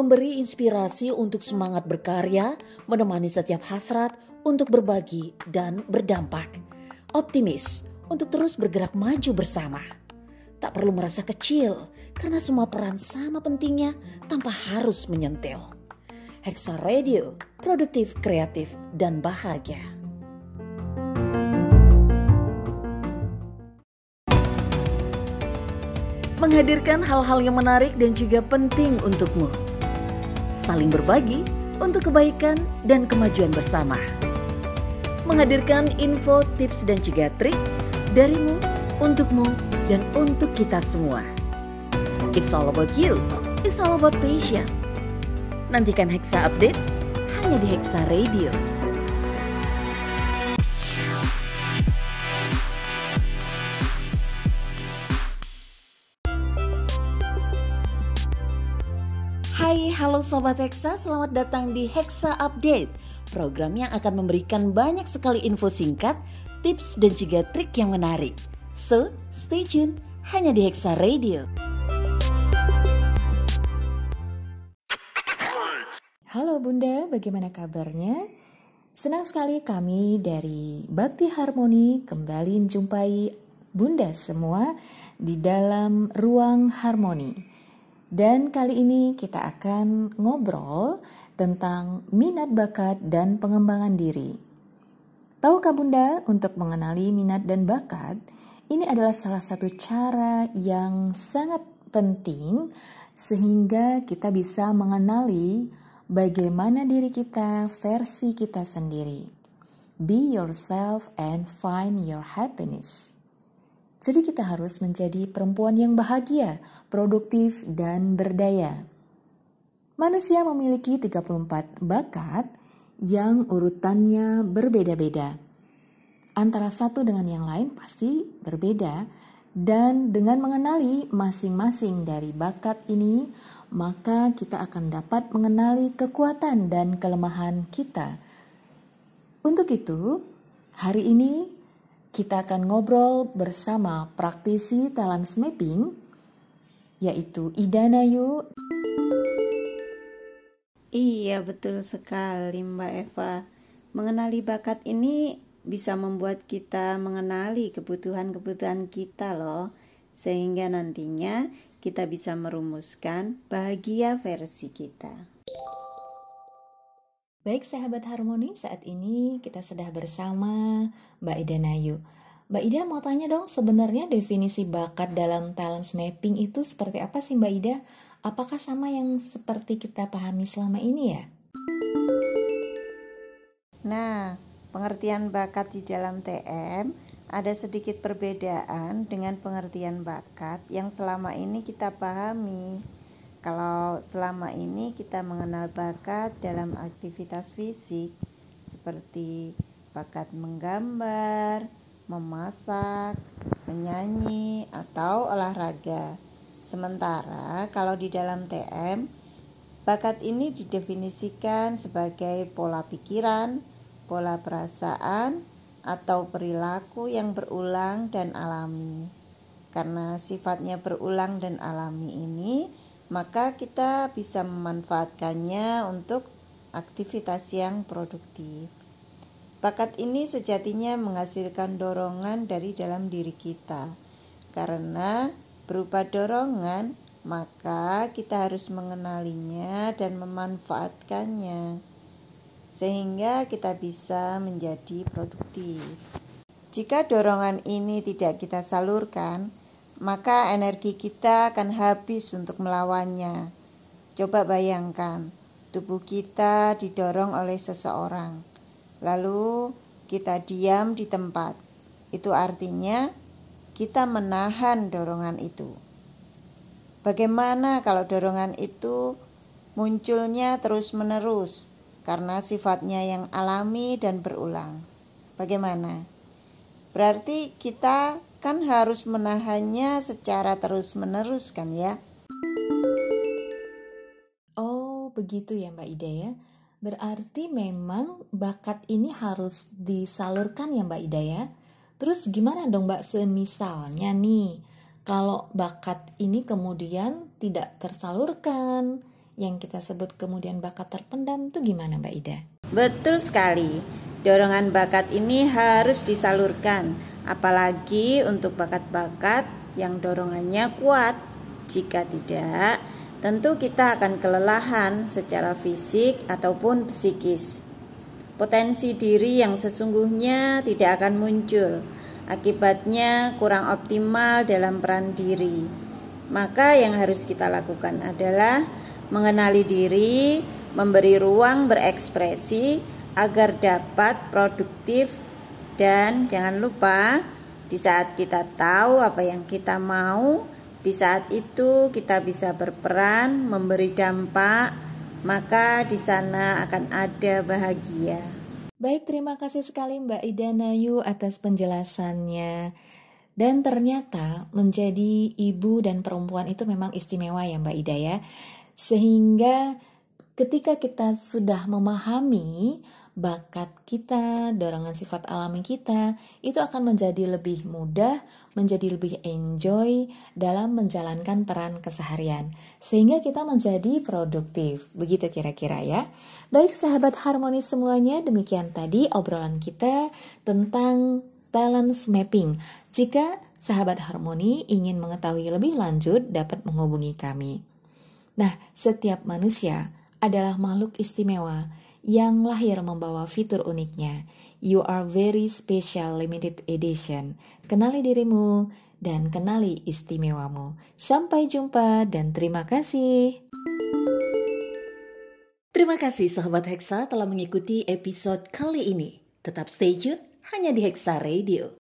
memberi inspirasi untuk semangat berkarya, menemani setiap hasrat untuk berbagi dan berdampak. Optimis untuk terus bergerak maju bersama. Tak perlu merasa kecil karena semua peran sama pentingnya tanpa harus menyentil. Hexa Radio, produktif, kreatif, dan bahagia. Menghadirkan hal-hal yang menarik dan juga penting untukmu saling berbagi untuk kebaikan dan kemajuan bersama. Menghadirkan info, tips, dan juga trik darimu, untukmu, dan untuk kita semua. It's all about you. It's all about passion. Nantikan Hexa Update hanya di Hexa Radio. Sobat Hexa, selamat datang di Hexa Update Program yang akan memberikan banyak sekali info singkat, tips dan juga trik yang menarik So, stay tune hanya di Hexa Radio Halo Bunda, bagaimana kabarnya? Senang sekali kami dari Bakti Harmoni kembali menjumpai Bunda semua di dalam ruang harmoni. Dan kali ini kita akan ngobrol tentang minat bakat dan pengembangan diri. Tahukah Bunda, untuk mengenali minat dan bakat, ini adalah salah satu cara yang sangat penting sehingga kita bisa mengenali bagaimana diri kita versi kita sendiri. Be yourself and find your happiness. Jadi kita harus menjadi perempuan yang bahagia, produktif, dan berdaya. Manusia memiliki 34 bakat yang urutannya berbeda-beda. Antara satu dengan yang lain pasti berbeda dan dengan mengenali masing-masing dari bakat ini, maka kita akan dapat mengenali kekuatan dan kelemahan kita. Untuk itu, hari ini kita akan ngobrol bersama praktisi talent mapping yaitu Ida Nayu. Iya, betul sekali Mbak Eva. Mengenali bakat ini bisa membuat kita mengenali kebutuhan-kebutuhan kita loh. Sehingga nantinya kita bisa merumuskan bahagia versi kita. Baik sahabat harmoni, saat ini kita sudah bersama Mbak Ida Nayu. Mbak Ida mau tanya dong, sebenarnya definisi bakat dalam talent mapping itu seperti apa sih Mbak Ida? Apakah sama yang seperti kita pahami selama ini ya? Nah, pengertian bakat di dalam TM ada sedikit perbedaan dengan pengertian bakat yang selama ini kita pahami. Kalau selama ini kita mengenal bakat dalam aktivitas fisik seperti bakat menggambar, memasak, menyanyi, atau olahraga. Sementara kalau di dalam TM, bakat ini didefinisikan sebagai pola pikiran, pola perasaan, atau perilaku yang berulang dan alami. Karena sifatnya berulang dan alami ini, maka kita bisa memanfaatkannya untuk aktivitas yang produktif. Bakat ini sejatinya menghasilkan dorongan dari dalam diri kita, karena berupa dorongan, maka kita harus mengenalinya dan memanfaatkannya, sehingga kita bisa menjadi produktif. Jika dorongan ini tidak kita salurkan, maka energi kita akan habis untuk melawannya. Coba bayangkan, tubuh kita didorong oleh seseorang, lalu kita diam di tempat. Itu artinya kita menahan dorongan itu. Bagaimana kalau dorongan itu munculnya terus-menerus karena sifatnya yang alami dan berulang? Bagaimana? Berarti kita kan harus menahannya secara terus-menerus kan ya? Oh, begitu ya Mbak Ida ya. Berarti memang bakat ini harus disalurkan ya Mbak Ida ya. Terus gimana dong Mbak semisalnya nih kalau bakat ini kemudian tidak tersalurkan, yang kita sebut kemudian bakat terpendam itu gimana Mbak Ida? Betul sekali. Dorongan bakat ini harus disalurkan, apalagi untuk bakat-bakat yang dorongannya kuat. Jika tidak, tentu kita akan kelelahan secara fisik ataupun psikis. Potensi diri yang sesungguhnya tidak akan muncul, akibatnya kurang optimal dalam peran diri. Maka, yang harus kita lakukan adalah mengenali diri, memberi ruang berekspresi agar dapat produktif dan jangan lupa di saat kita tahu apa yang kita mau, di saat itu kita bisa berperan, memberi dampak, maka di sana akan ada bahagia. Baik, terima kasih sekali Mbak Ida Nayu atas penjelasannya. Dan ternyata menjadi ibu dan perempuan itu memang istimewa ya Mbak Ida ya. Sehingga ketika kita sudah memahami bakat kita, dorongan sifat alami kita, itu akan menjadi lebih mudah, menjadi lebih enjoy dalam menjalankan peran keseharian. Sehingga kita menjadi produktif. Begitu kira-kira ya. Baik sahabat harmonis semuanya, demikian tadi obrolan kita tentang balance mapping. Jika sahabat harmoni ingin mengetahui lebih lanjut, dapat menghubungi kami. Nah, setiap manusia adalah makhluk istimewa yang lahir membawa fitur uniknya. You are very special limited edition. Kenali dirimu dan kenali istimewamu. Sampai jumpa dan terima kasih. Terima kasih sahabat Hexa telah mengikuti episode kali ini. Tetap stay tune hanya di Hexa Radio.